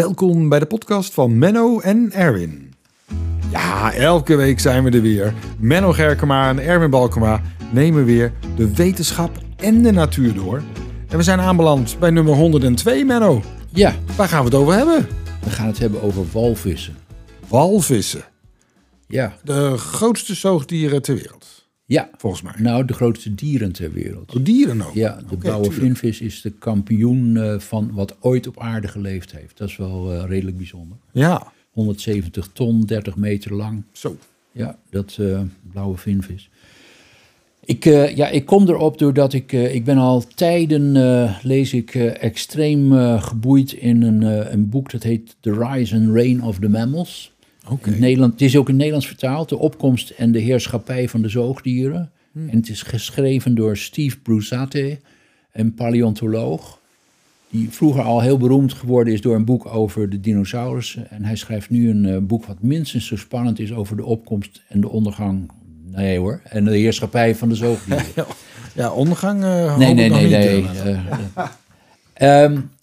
Welkom bij de podcast van Menno en Erwin. Ja, elke week zijn we er weer. Menno Gerkema en Erwin Balkema nemen weer de wetenschap en de natuur door. En we zijn aanbeland bij nummer 102, Menno. Ja, Waar gaan we het over hebben? we gaan het hebben over walvissen. Walvissen. Ja, De grootste zoogdieren ter wereld, ja. volgens mij. Nou, de grootste dieren ter wereld. Oh, dieren ook. Ja, de blauwe vinvis is de kampioen eh, van wat ooit op aarde geleefd heeft. Dat is wel eh, redelijk bijzonder. Ja, 170 ton, 30 meter lang. zo. Ja, dat eh, blauwe vinvis. Ik, ja, ik kom erop doordat ik, ik ben al tijden, lees ik, extreem geboeid in een, een boek dat heet The Rise and Reign of the Mammals. In Nederland, het is ook in Nederlands vertaald, de opkomst en de heerschappij van de zoogdieren. Hmm. En het is geschreven door Steve Brusate, een paleontoloog. Die vroeger al heel beroemd geworden is door een boek over de dinosaurussen. En hij schrijft nu een eh, boek wat minstens zo spannend is over de opkomst en de ondergang. Nee hoor, en de heerschappij van de zoogdieren. Ja, ondergang hoop Nee, nee, nee, niet, nee. eh,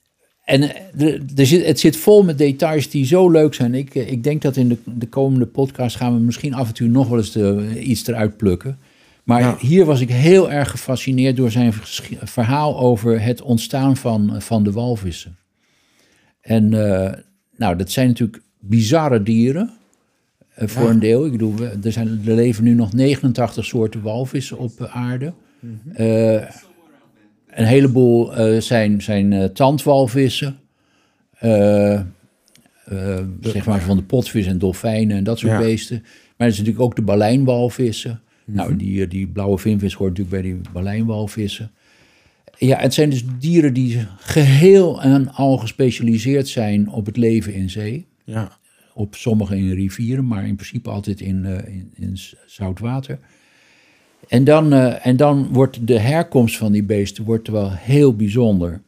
en eh, er, er zit, het zit vol met details die zo leuk zijn. Ik, eh, ik denk dat in de, de komende podcast gaan we misschien af en toe nog wel eens de, iets eruit plukken. Maar Ja. hier was ik heel erg gefascineerd door zijn verhaal over het ontstaan van, van de walvissen. En eh, nou, dat zijn natuurlijk bizarre dieren. eh, voor Ja. een deel. Ik bedoel, er, zijn, er leven nu nog 89 soorten walvissen op eh, aarde. Eh, een heleboel eh, zijn, zijn eh, tandwalvissen. Eh, zeg maar van de potvis en dolfijnen en dat soort Ja. beesten. Maar er zijn natuurlijk ook de balijnwalvissen. Nou, die, die blauwe vinvis hoort natuurlijk bij die balijnwalvissen. Ja, het zijn dus dieren die geheel en al gespecialiseerd zijn op het leven in zee. Ja. Op sommige in rivieren, maar in principe altijd in, in, in zout water. En dan, eh, en dan wordt de herkomst van die beesten wordt wel heel bijzonder.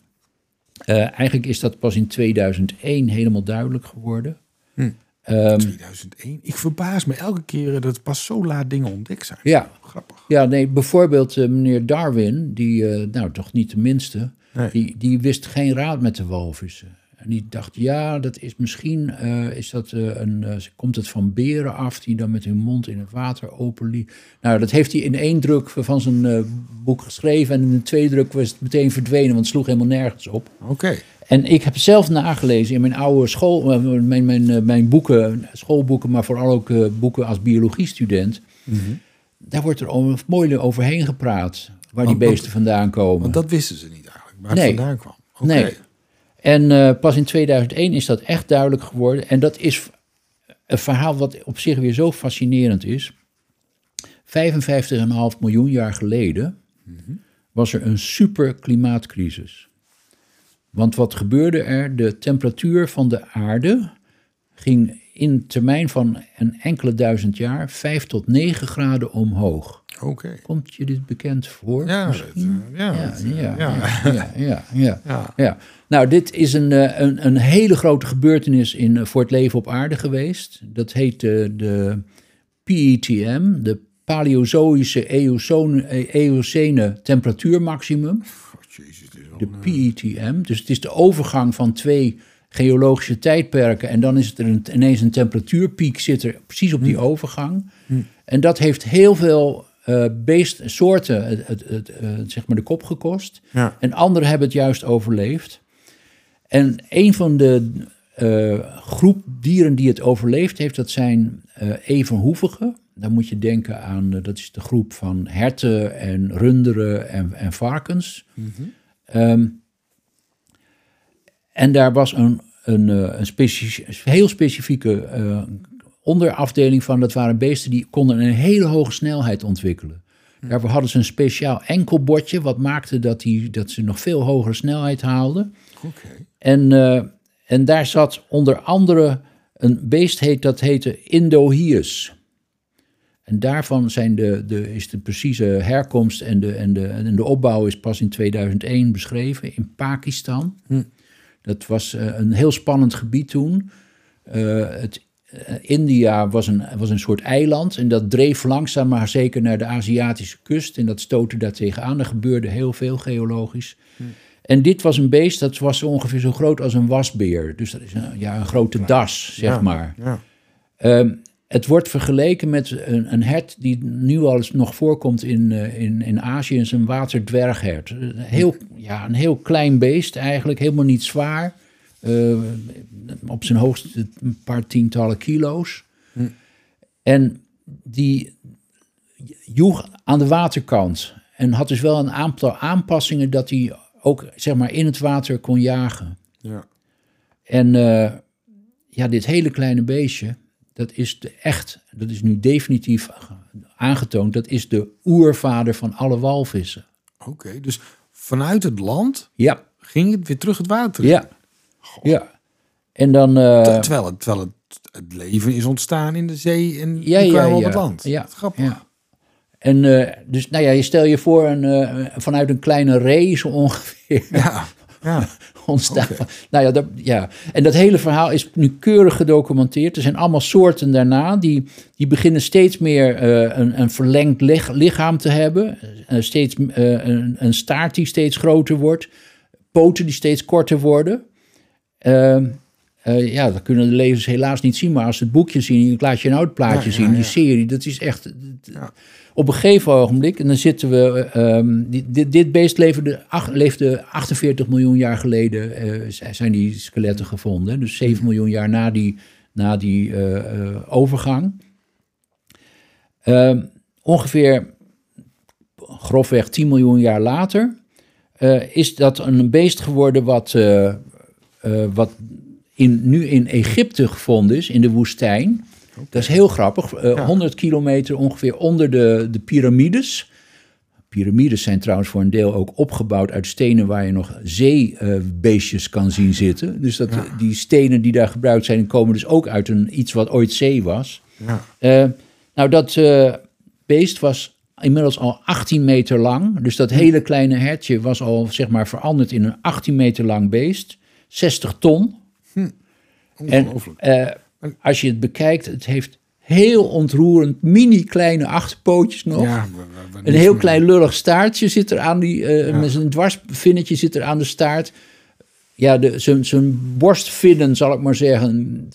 Eh, eigenlijk is dat pas in 2001 helemaal duidelijk geworden. Hm. Ehm, 2001. Ik verbaas me elke keer dat pas zo laat dingen ontdekt zijn. ja, Grappig. ja, nee, bijvoorbeeld eh, meneer Darwin, die, nou toch niet de minste, Nee. die, die wist geen raad met de walvissen. En die dacht, ja, dat is misschien, eh, is dat, eh, een, eh, komt het van beren af die dan met hun mond in het water open liepen. Nou, dat heeft hij in één druk van zijn boek geschreven en in de tweede druk was het meteen verdwenen, want het sloeg helemaal nergens op. Oké. En ik heb zelf nagelezen in mijn oude school, mijn, mijn, mijn boeken, schoolboeken, maar vooral ook boeken als biologiestudent. Daar wordt er o- mooi overheen gepraat, waar die Want- beesten vandaan komen. Want dat wisten ze niet eigenlijk, waar het Nee. vandaan kwam. Oké. Nee. En eh, pas in 2001 is dat echt duidelijk geworden. En dat is een verhaal wat op zich weer zo fascinerend is. 55,5 miljoen jaar geleden was er een super klimaatcrisis. Want wat gebeurde er? De temperatuur van de aarde ging in termijn van een enkele duizend jaar 5 tot 9 graden omhoog. Oké. Komt je dit bekend voor? Ja, misschien? eh, ja, Ja, dat, ja, eh, ja, ja. ja, ja, ja. Nou, dit is een, eh, een, een hele grote gebeurtenis in, voor het leven op aarde geweest. Dat heet de, de PETM, de Paleozoïsche Eocene, Eocene temperatuurmaximum. Oh, jezus, dit is De PETM. Dus het is de overgang van twee geologische tijdperken. En dan is het er een, ineens een temperatuurpiek zit er precies op die overgang. En dat heeft heel veel eh beest, soorten het, het, het, eh, zeg maar de kop gekost. Ja. En anderen hebben het juist overleefd. En een van de eh, groep dieren die het overleefd heeft, dat zijn eh evenhoevigen. Dan moet je denken aan, dat is de groep van herten en runderen en, en varkens. Ehm, en daar was een, een, een heel specifieke onderafdeling van. Dat waren beesten die konden een hele hoge snelheid ontwikkelen. Daarvoor hadden ze een speciaal enkelbordje, wat maakte dat, die, dat ze nog veel hogere snelheid haalden. Oké. En, eh, en daar zat onder andere een beest heet, dat heette Indohyus. En daarvan zijn de, de, is de precieze herkomst en de, en, de, en de opbouw is pas in 2001 beschreven in Pakistan. Dat was eh, een heel spannend gebied toen. Eh, het, India was een, was een soort eiland en dat dreef langzaam maar zeker naar de Aziatische kust. En dat stootte daar tegenaan. Er gebeurde heel veel geologisch. En dit was een beest dat was ongeveer zo groot als een wasbeer. Dus dat is een, ja, een grote das, zeg Ja. maar. Ja. Ehm, het wordt vergeleken met een, een hert die nu al eens nog voorkomt in, eh, in, in Azië, is een waterdwerghert. Heel, ja, een heel klein beest eigenlijk, helemaal niet zwaar. Eh, op zijn hoogst een paar tientallen kilo's. En die joeg aan de waterkant. En had dus wel een aantal aanpassingen dat hij ook zeg maar, in het water kon jagen. Ja. En eh, ja, dit hele kleine beestje, dat is de echt, dat is nu definitief aangetoond, dat is de oervader van alle walvissen. Oké, dus vanuit het land Ja, ging het weer terug het water in. ja, ja. En dan... eh, Ter- Terwijl, het, terwijl het, het leven is ontstaan in de zee en Ja, op het land. Ja, grappig. ja. En eh, dus, nou ja, je stel je voor een, eh, vanuit een kleine zo ongeveer Ja, ja. ontstaan. Nou ja, dat, ja, en dat hele verhaal is nu keurig gedocumenteerd. Er zijn allemaal soorten daarna die, die beginnen steeds meer eh, een, een verlengd lich- lichaam te hebben. Eh, steeds, eh, een, een staart die steeds groter wordt. Poten die steeds korter worden. Ehm, eh, ja, dat kunnen de lezers helaas niet zien, maar als ze het boekje zien, ik laat je nou het plaatje Ja, ja, zien, die serie, dat is echt... Op een gegeven ogenblik, en dan zitten we... ehm, dit, dit beest leefde, ach- leefde 48 miljoen jaar geleden, eh, zijn die skeletten gevonden. Dus 7 miljoen jaar na die, na die eh, overgang. Ehm, ongeveer grofweg 10 miljoen jaar later is dat een beest geworden wat, eh, eh, wat in, nu in Egypte gevonden is, in de woestijn. Dat is heel grappig. eh, Ja. 100 kilometer ongeveer onder de, de piramides. Piramides zijn trouwens voor een deel ook opgebouwd uit stenen waar je nog zeebeestjes kan zien zitten. Dus dat, die stenen die daar gebruikt zijn, komen dus ook uit een, iets wat ooit zee was. Ja. Eh, nou, dat eh, beest was inmiddels al 18 meter lang. Dus dat hele kleine hertje was al zeg maar veranderd in een 18 meter lang beest. 60 ton. En Ongelooflijk. eh, als je het bekijkt, het heeft heel ontroerend mini kleine achterpootjes nog. Ja, we- we- we Een heel klein lullig staartje zit er aan die, eh, met zijn dwarsvinnetje zit er aan de staart. Ja, de, zijn, zijn borstvinnen, zal ik maar zeggen,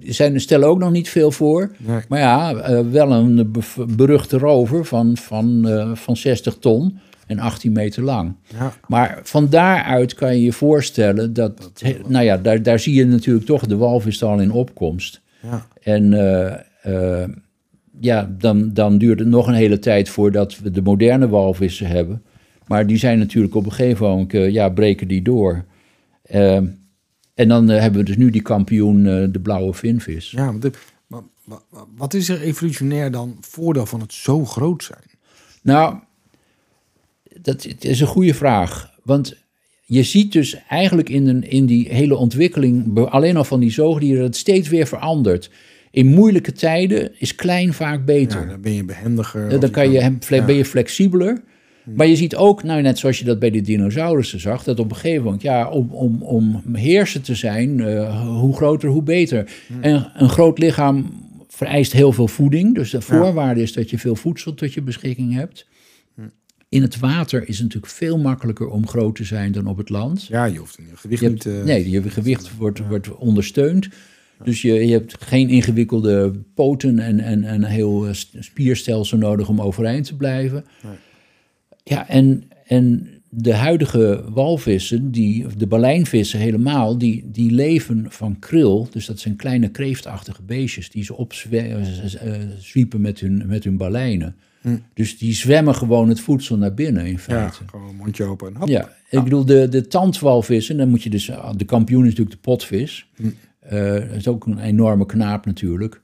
zijn, stellen ook nog niet veel voor. Nee. Maar ja, eh, wel een be- beruchte rover van, van, van 60 ton en 18 meter lang. Ja. Maar van daaruit kan je je voorstellen dat, nou ja, daar, daar zie je natuurlijk toch de walvis al in opkomst. Ja. En eh, eh, ja, dan, dan duurt het nog een hele tijd voordat we de moderne walvissen hebben. Maar die zijn natuurlijk op een gegeven moment, eh, ja, breken die door. En dan hebben we dus nu die kampioen, de blauwe vinvis. Ja, maar wat is er evolutionair dan voordeel van het zo groot zijn? Nou, dat is een goede vraag. Want je ziet dus eigenlijk in, een, in die hele ontwikkeling, alleen al van die zoogdieren, dat het steeds weer verandert. In moeilijke tijden is klein vaak beter. Ja, dan ben je behendiger. Dan kan je hem, fle- ja. ben je flexibeler. Maar je ziet ook, nou, net zoals je dat bij de dinosaurussen zag, dat op een gegeven moment, ja, om, om, om heerser te zijn, eh, hoe groter, hoe beter. En een groot lichaam vereist heel veel voeding. Dus de voorwaarde is dat je veel voedsel tot je beschikking hebt. In het water is het natuurlijk veel makkelijker om groot te zijn dan op het land. Ja, je hoeft je gewicht Je niet... eh, nee, je gewicht wordt, wordt ondersteund. Dus je, je hebt geen ingewikkelde poten en, en, en een heel eh, st- spierstelsel nodig om overeind te blijven. Ja, en, en de huidige walvissen, die, de balijnvissen helemaal, die, die leven van kril. Dus dat zijn kleine kreeftachtige beestjes die ze opzwiepen met hun, met hun balijnen. Dus die zwemmen gewoon het voedsel naar binnen in ja, feite. gewoon een mondje open en hop. Ja, ik bedoel, de, de tandwalvissen, dan moet je dus, de kampioen is natuurlijk de potvis. Eh, dat is ook een enorme knaap natuurlijk.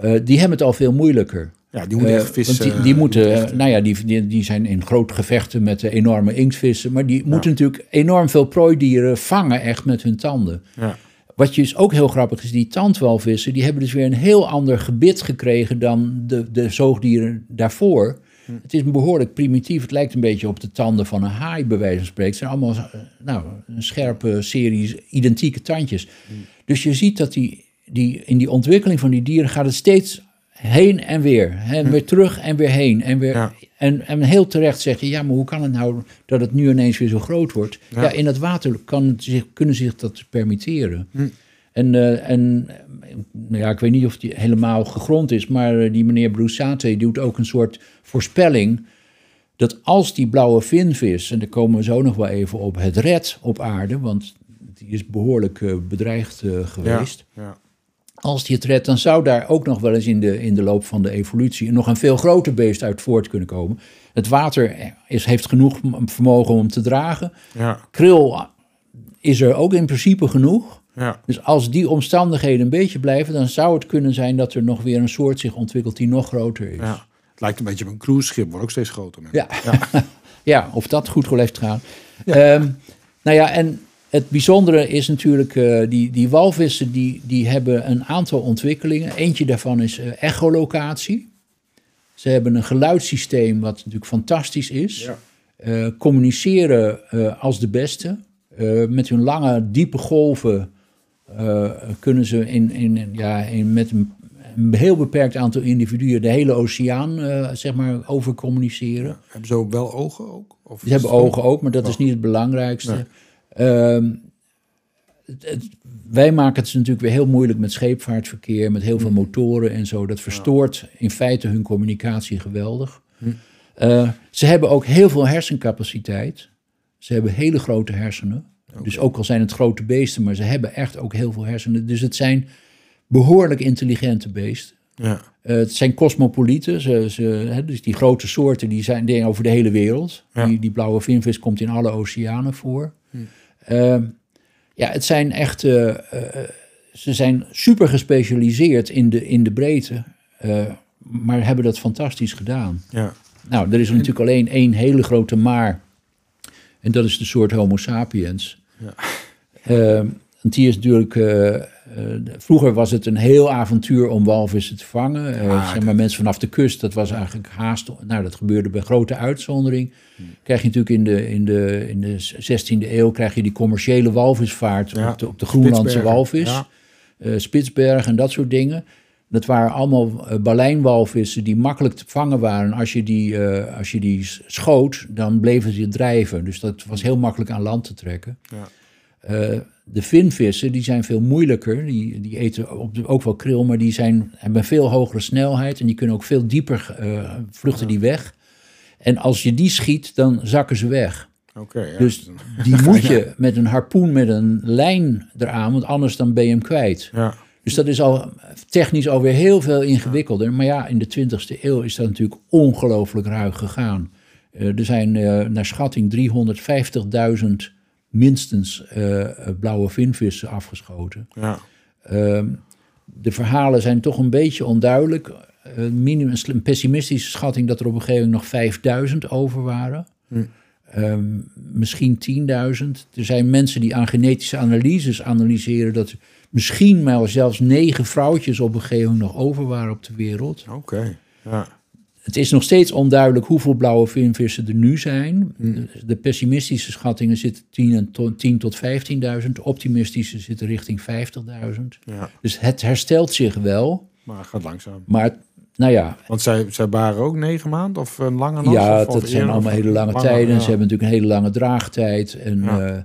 Eh, die hebben het al veel moeilijker. Ja, die moeten Eh, echt vissen. want die, die moeten, nou ja, die, die, die zijn in groot gevechten met de enorme inktvissen. Maar die moeten natuurlijk enorm veel prooidieren vangen, echt met hun tanden. ja. Wat je dus ook heel grappig is, die tandwalvissen, die hebben dus weer een heel ander gebit gekregen dan de, de zoogdieren daarvoor. Het is behoorlijk primitief. Het lijkt een beetje op de tanden van een haai, bij wijze van spreken. Het zijn allemaal eh, nou, een scherpe series identieke tandjes. Dus je ziet dat die, die, in die ontwikkeling van die dieren gaat het steeds heen en weer. En weer terug en weer heen. En, weer, Ja. en, en heel terecht zeg je, ja, maar hoe kan het nou dat het nu ineens weer zo groot wordt? Ja, Ja. in het water kan het zich, kunnen zich dat permitteren. Hm. En, eh, en nou ja, ik weet niet of die helemaal gegrond is, maar eh, die meneer Broussate doet ook een soort voorspelling dat als die blauwe vinvis, en daar komen we zo nog wel even op, het red op aarde, want die is behoorlijk eh, bedreigd Ja. geweest. Ja. Als die het redt, dan zou daar ook nog wel eens in de, in de loop van de evolutie nog een veel groter beest uit voort kunnen komen. Het water is, heeft genoeg vermogen om te dragen. Ja. Kril is er ook in principe genoeg. Ja. Dus als die omstandigheden een beetje blijven, dan zou het kunnen zijn dat er nog weer een soort zich ontwikkelt die nog groter is. ja. Het lijkt een beetje op een cruiseschip, wordt ook steeds groter. man. Ja, ja. of dat goed geleefd gaat. Ehm, nou ja, en het bijzondere is natuurlijk, eh, die, die walvissen die, die hebben een aantal ontwikkelingen. Eentje daarvan is eh, echolocatie. Ze hebben een geluidssysteem wat natuurlijk fantastisch is. Ja. Eh, communiceren als de beste. Met hun lange, diepe golven kunnen ze in, in, ja, in, met een, een heel beperkt aantal individuen de hele oceaan zeg maar, over communiceren. Hebben ze ook wel ogen ook? Of Ze hebben ogen ook, maar dat is niet het belangrijkste. Het- het- wij maken het ze natuurlijk weer heel moeilijk met scheepvaartverkeer, met heel veel motoren en zo. Dat verstoort in feite hun communicatie geweldig. Eh, ze hebben ook heel veel hersencapaciteit. Ze hebben hele grote hersenen. Dus ook al zijn het grote beesten, maar ze hebben echt ook heel veel hersenen. Dus het zijn behoorlijk intelligente beesten. Ja. Eh, het zijn cosmopolieten, ze, ze, hè, dus die grote soorten die zijn over de hele wereld. Ja. Die, die blauwe vinvis komt in alle oceanen voor. Ehm, ja, het zijn echt, eh, eh, ze zijn super gespecialiseerd in de, in de breedte, eh, maar hebben dat fantastisch gedaan. Ja. Nou, er is natuurlijk alleen één hele grote maar, en dat is de soort Homo sapiens. Ja. Ehm, want die is natuurlijk. Eh, vroeger was het een heel avontuur om walvissen te vangen. Eh, Ja, zeg maar mensen vanaf de kust, dat was eigenlijk haast. Nou, dat gebeurde bij grote uitzondering. Hmm. Krijg je natuurlijk in de, in, de, in de 16e eeuw krijg je die commerciële walvisvaart Ja, op, de, op de Groenlandse walvis. ja. eh, Spitsbergen en dat soort dingen. Dat waren allemaal balijnwalvissen die makkelijk te vangen waren. Als je, die, als je die schoot, dan bleven ze drijven. Dus dat was heel makkelijk aan land te trekken. Ja. Eh, de vinvissen die zijn veel moeilijker. Die, die eten op de- ook wel kril, maar die zijn, hebben veel hogere snelheid. En die kunnen ook veel dieper eh, vluchten die weg. En als je die schiet, dan zakken ze weg. Oké. ja. Dus die moet je met een harpoen met een lijn eraan, want anders dan ben je hem kwijt. Ja. Dus dat is al technisch alweer heel veel ingewikkelder. Maar ja, in de 20e eeuw is dat natuurlijk ongelooflijk ruig gegaan. Eh, er zijn naar schatting 350.000 minstens eh, blauwe vinvissen afgeschoten. Ja. Ehm, de verhalen zijn toch een beetje onduidelijk. Eh, minimum, een pessimistische schatting dat er op een gegeven moment nog 5000 over waren. Hm. Ehm, misschien 10.000. Er zijn mensen die aan genetische analyses analyseren dat misschien maar zelfs negen vrouwtjes op een gegeven moment nog over waren op de wereld. Oké. Ja. Het is nog steeds onduidelijk hoeveel blauwe vinvissen er nu zijn. Hm. De, pessimistische schattingen zitten 10, en to- 10 tot 15.000. De optimistische zitten richting 50.000. ja. Dus het herstelt zich wel. Maar het gaat langzaam. Maar nou ja, Want zij, zij waren ook negen maanden of een lange nog? ja of, of dat zijn allemaal hele lange tijden. ja. Ze hebben natuurlijk een hele lange draagtijd. En, Ja. eh,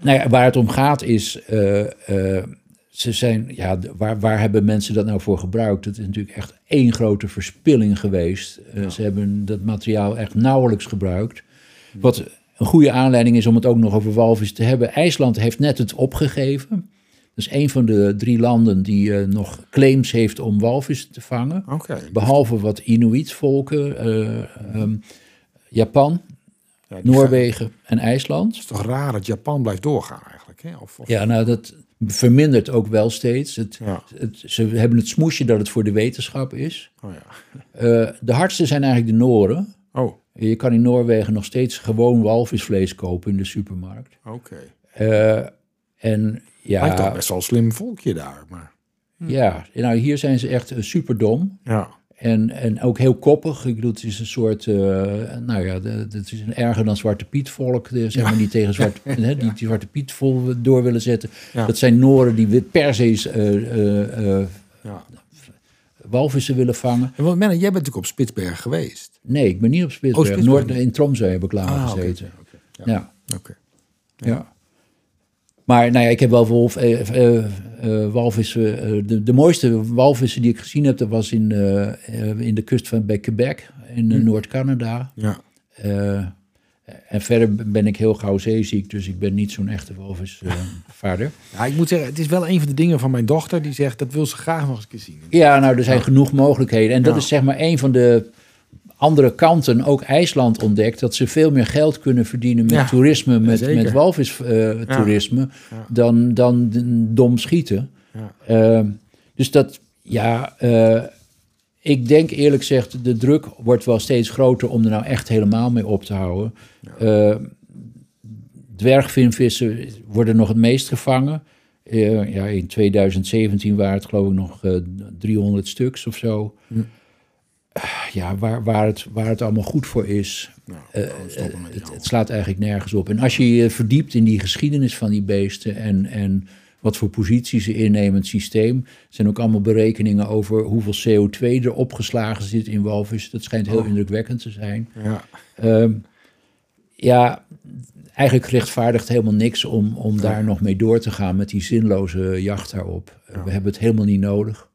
Nou ja, waar het om gaat is, eh, eh, ze zijn, ja, waar, waar hebben mensen dat nou voor gebruikt? Het is natuurlijk echt één grote verspilling geweest. Eh, Ze hebben dat materiaal echt nauwelijks gebruikt. Wat een goede aanleiding is om het ook nog over walvis te hebben. IJsland heeft net het opgegeven. Dat is een van de drie landen die eh, nog claims heeft om walvis te vangen. Behalve wat Inuit-volken, eh, ehm, Japan, Ja, Noorwegen en IJsland. Het is toch raar dat Japan blijft doorgaan eigenlijk? Hè? Of, of- Ja, nou, dat vermindert ook wel steeds. Het, Ja. het, ze hebben het smoesje dat het voor de wetenschap is. Oh ja. Eh, de hardste zijn eigenlijk de Noren. Oh, Je kan in Noorwegen nog steeds gewoon walvisvlees kopen in de supermarkt. oké. Eh, en Lijkt toch ja, best wel een slim volkje daar. Maar, ja, nou, hier zijn ze echt super dom. ja. En, en ook heel koppig. Ik bedoel, het is een soort, eh, nou ja, het is een erger dan Zwarte Piet volk, zeg maar, die tegen Zwarte, hè, die, die Zwarte Piet vol door willen zetten. Ja. Dat zijn Noren die per se eh, eh, ja. walvissen willen vangen. En Menno, jij bent natuurlijk op Spitsbergen geweest. Nee, ik ben niet op Spitsbergen. Oh, Spitsbergen Noord, in Tromsø heb ik langer Ah, gezeten. Ja. Oké. Ja. Maar nou ja, ik heb wel wolf, eh, eh, eh, walvissen. de, de mooiste walvissen die ik gezien heb, dat was in, in de kust van bij Quebec, in eh, Noord-Canada. Ja. En verder ben ik heel gauw zeeziek, dus ik ben niet zo'n echte walvisvaarder. ja, ik moet zeggen, het is wel een van de dingen van mijn dochter die zegt dat wil ze graag nog eens een keer zien. ja, nou, er zijn genoeg mogelijkheden. En dat Ja. is zeg maar een van de andere kanten, ook IJsland ontdekt, dat ze veel meer geld kunnen verdienen met Ja, toerisme, met, zeker. met walvistoerisme, Ja. dan, dan dom schieten. Ja. Ehm, dus dat, ja, eh, ik denk eerlijk gezegd, de druk wordt wel steeds groter om er nou echt helemaal mee op te houden. Eh, dwergvinvissen worden nog het meest gevangen. Eh, ja, in 2017 waren het geloof ik nog eh 300 stuks of zo. Ja, waar, waar, het, waar het allemaal goed voor is, Nou, eh, met het, het slaat eigenlijk nergens op. En als je je verdiept in die geschiedenis van die beesten en, en wat voor positie ze innemen in het systeem, zijn ook allemaal berekeningen over hoeveel CO2 er opgeslagen zit in walvis. Dat schijnt heel Oh. indrukwekkend te zijn. Ja. Ehm, ja, eigenlijk rechtvaardigt helemaal niks om, om daar nog mee door te gaan met die zinloze jacht daarop. We hebben het helemaal niet nodig.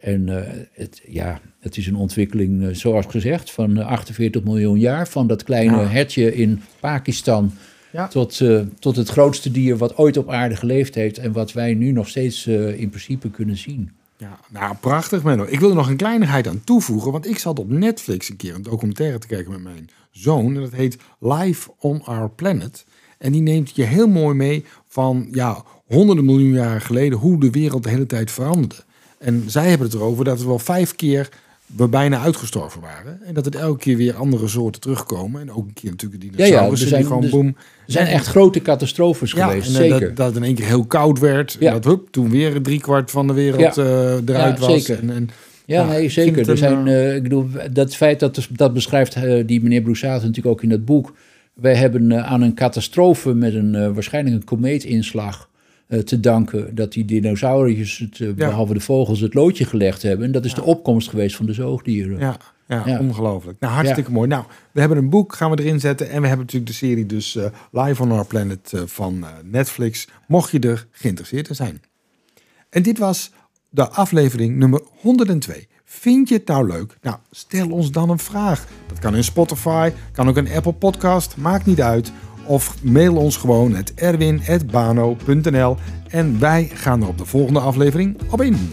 En eh, het, ja, het is een ontwikkeling, eh, zoals gezegd, van eh, 48 miljoen jaar. Van dat kleine Ja. hertje in Pakistan Ja. tot, eh, tot het grootste dier wat ooit op aarde geleefd heeft. En wat wij nu nog steeds eh, in principe kunnen zien. Ja, nou prachtig Menno. Ik wil er nog een kleinigheid aan toevoegen, want ik zat op Netflix een keer een documentaire te kijken met mijn zoon. En dat heet Life on Our Planet. En die neemt je heel mooi mee van ja, honderden miljoen jaren geleden hoe de wereld de hele tijd veranderde. En zij hebben het erover dat er wel vijf keer we bijna uitgestorven waren. En dat het elke keer weer andere soorten terugkomen. En ook een keer natuurlijk ja, dinosaurussen er zijn- die gewoon boem. Er zijn echt grote catastrofes Ja, geweest, en eh, zeker. dat, dat het in één keer heel koud werd. Ja. En dat hup, toen weer driekwart van de wereld Ja. eh, eruit Ja, was. zeker. En, en, Ja, Ja, nee, zeker. Er zijn, eh, ik bedoel, dat feit dat dat beschrijft die meneer Broussaat natuurlijk ook in dat boek. Wij hebben aan een catastrofe met een waarschijnlijk een komeetinslag te danken dat die dinosauriërs, het, eh, behalve de vogels, het loodje gelegd hebben. En dat is de opkomst geweest van de zoogdieren. Ja, ja, Ja. ongelooflijk. Nou, hartstikke mooi. Nou, we hebben een boek, gaan we erin zetten. En we hebben natuurlijk de serie dus eh, Live on Our Planet eh, van eh, Netflix. Mocht je er geïnteresseerd in zijn. En dit was de aflevering nummer 102. Vind je het nou leuk? Nou, stel ons dan een vraag. Dat kan in Spotify, kan ook een Apple Podcast, maakt niet uit. Of mail ons gewoon het erwin.bano.nl en wij gaan er op de volgende aflevering op in.